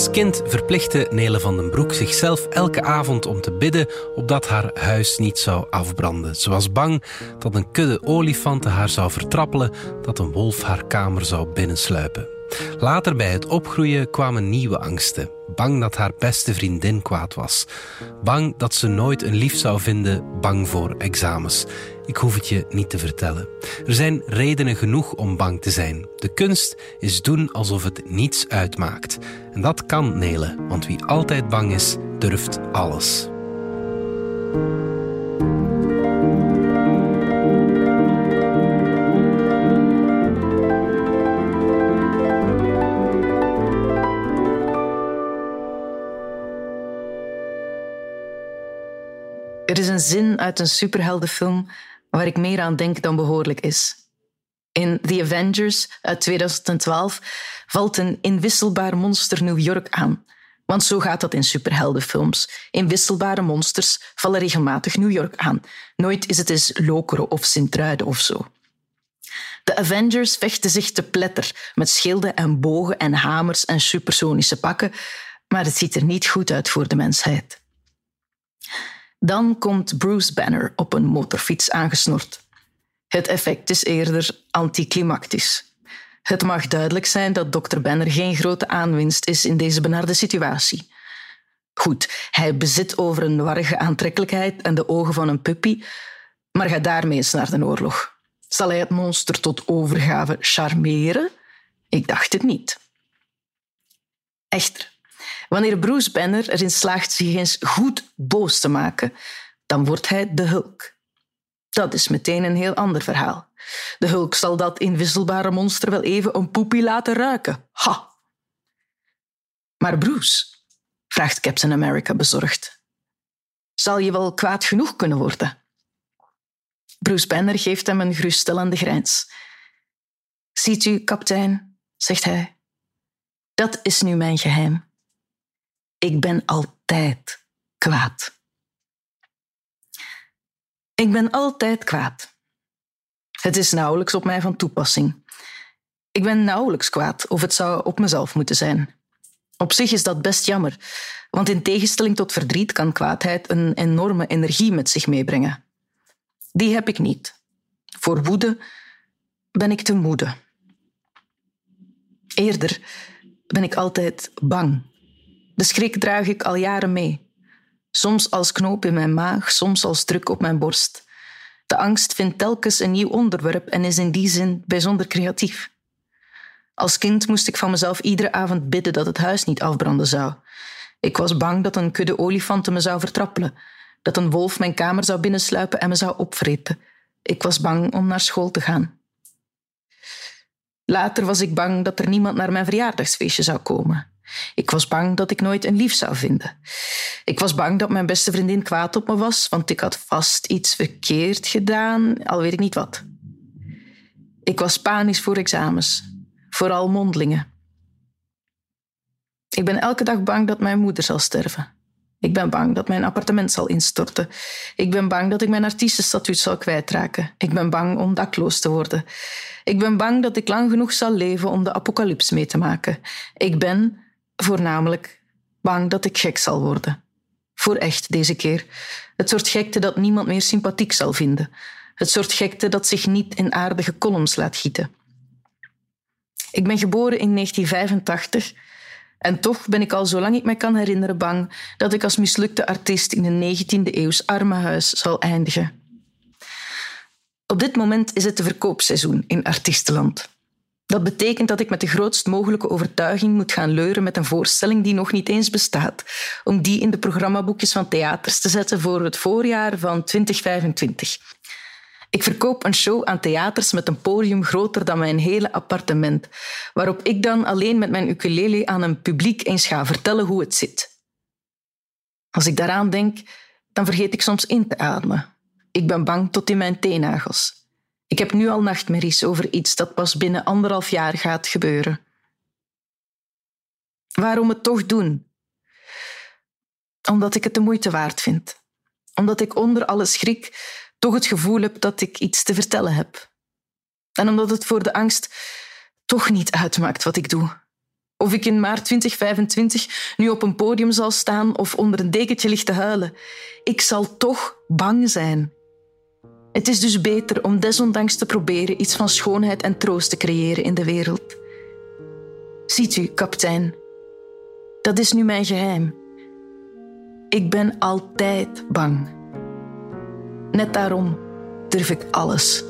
Als kind verplichtte Nele van den Broek zichzelf elke avond om te bidden opdat haar huis niet zou afbranden. Ze was bang dat een kudde olifanten haar zou vertrappelen, dat een wolf haar kamer zou binnensluipen. Later bij het opgroeien kwamen nieuwe angsten. Bang dat haar beste vriendin kwaad was. Bang dat ze nooit een lief zou vinden. Bang voor examens. Ik hoef het je niet te vertellen. Er zijn redenen genoeg om bang te zijn. De kunst is doen alsof het niets uitmaakt. En dat kan Nele, want wie altijd bang is, durft alles. Er is een zin uit een superheldenfilm waar ik meer aan denk dan behoorlijk is. In The Avengers uit 2012 valt een inwisselbaar monster New York aan. Want zo gaat dat in superheldenfilms. Inwisselbare monsters vallen regelmatig New York aan. Nooit is het eens Lokeren of Sint-Truiden of zo. De Avengers vechten zich te pletter met schilden en bogen en hamers en supersonische pakken, maar het ziet er niet goed uit voor de mensheid. Dan komt Bruce Banner op een motorfiets aangesnord. Het effect is eerder anticlimactisch. Het mag duidelijk zijn dat dokter Banner geen grote aanwinst is in deze benarde situatie. Goed, hij bezit over een warrige aantrekkelijkheid en de ogen van een puppy, maar ga daarmee eens naar de oorlog. Zal hij het monster tot overgave charmeren? Ik dacht het niet. Echter, Wanneer Bruce Banner erin slaagt zich eens goed boos te maken, dan wordt hij de Hulk. Dat is meteen een heel ander verhaal. De Hulk zal dat inwisselbare monster wel even een poepie laten ruiken. Ha! Maar Bruce, vraagt Captain America bezorgd, zal je wel kwaad genoeg kunnen worden? Bruce Banner geeft hem een geruststellende grijns. Ziet u, kapitein, zegt hij, dat is nu mijn geheim. Ik ben altijd kwaad. Ik ben altijd kwaad. Het is nauwelijks op mij van toepassing. Ik ben nauwelijks kwaad of het zou op mezelf moeten zijn. Op zich is dat best jammer, want in tegenstelling tot verdriet kan kwaadheid een enorme energie met zich meebrengen. Die heb ik niet. Voor woede ben ik te moede. Eerder ben ik altijd bang. De schrik draag ik al jaren mee. Soms als knoop in mijn maag, soms als druk op mijn borst. De angst vindt telkens een nieuw onderwerp en is in die zin bijzonder creatief. Als kind moest ik van mezelf iedere avond bidden dat het huis niet afbranden zou. Ik was bang dat een kudde olifanten me zou vertrappelen, dat een wolf mijn kamer zou binnensluipen en me zou opvreten. Ik was bang om naar school te gaan. Later was ik bang dat er niemand naar mijn verjaardagsfeestje zou komen. Ik was bang dat ik nooit een lief zou vinden. Ik was bang dat mijn beste vriendin kwaad op me was, want ik had vast iets verkeerd gedaan, al weet ik niet wat. Ik was panisch voor examens, vooral mondelingen. Ik ben elke dag bang dat mijn moeder zal sterven. Ik ben bang dat mijn appartement zal instorten. Ik ben bang dat ik mijn artiestenstatuut zal kwijtraken. Ik ben bang om dakloos te worden. Ik ben bang dat ik lang genoeg zal leven om de apocalyps mee te maken. Ik ben, voornamelijk bang dat ik gek zal worden. Voor echt deze keer. Het soort gekte dat niemand meer sympathiek zal vinden. Het soort gekte dat zich niet in aardige columns laat gieten. Ik ben geboren in 1985 en toch ben ik al zolang ik me kan herinneren bang dat ik als mislukte artiest in een 19e eeuws armenhuis zal eindigen. Op dit moment is het de verkoopseizoen in artiestenland. Dat betekent dat ik met de grootst mogelijke overtuiging moet gaan leuren met een voorstelling die nog niet eens bestaat, om die in de programmaboekjes van theaters te zetten voor het voorjaar van 2025. Ik verkoop een show aan theaters met een podium groter dan mijn hele appartement, waarop ik dan alleen met mijn ukulele aan een publiek eens ga vertellen hoe het zit. Als ik daaraan denk, dan vergeet ik soms in te ademen. Ik ben bang tot in mijn teennagels. Ik heb nu al nachtmerries over iets dat pas binnen anderhalf jaar gaat gebeuren. Waarom het toch doen? Omdat ik het de moeite waard vind. Omdat ik onder alle schrik toch het gevoel heb dat ik iets te vertellen heb. En omdat het voor de angst toch niet uitmaakt wat ik doe. Of ik in maart 2025 nu op een podium zal staan of onder een dekentje ligt te huilen. Ik zal toch bang zijn. Het is dus beter om desondanks te proberen iets van schoonheid en troost te creëren in de wereld. Ziet u, kapitein, dat is nu mijn geheim. Ik ben altijd bang. Net daarom durf ik alles.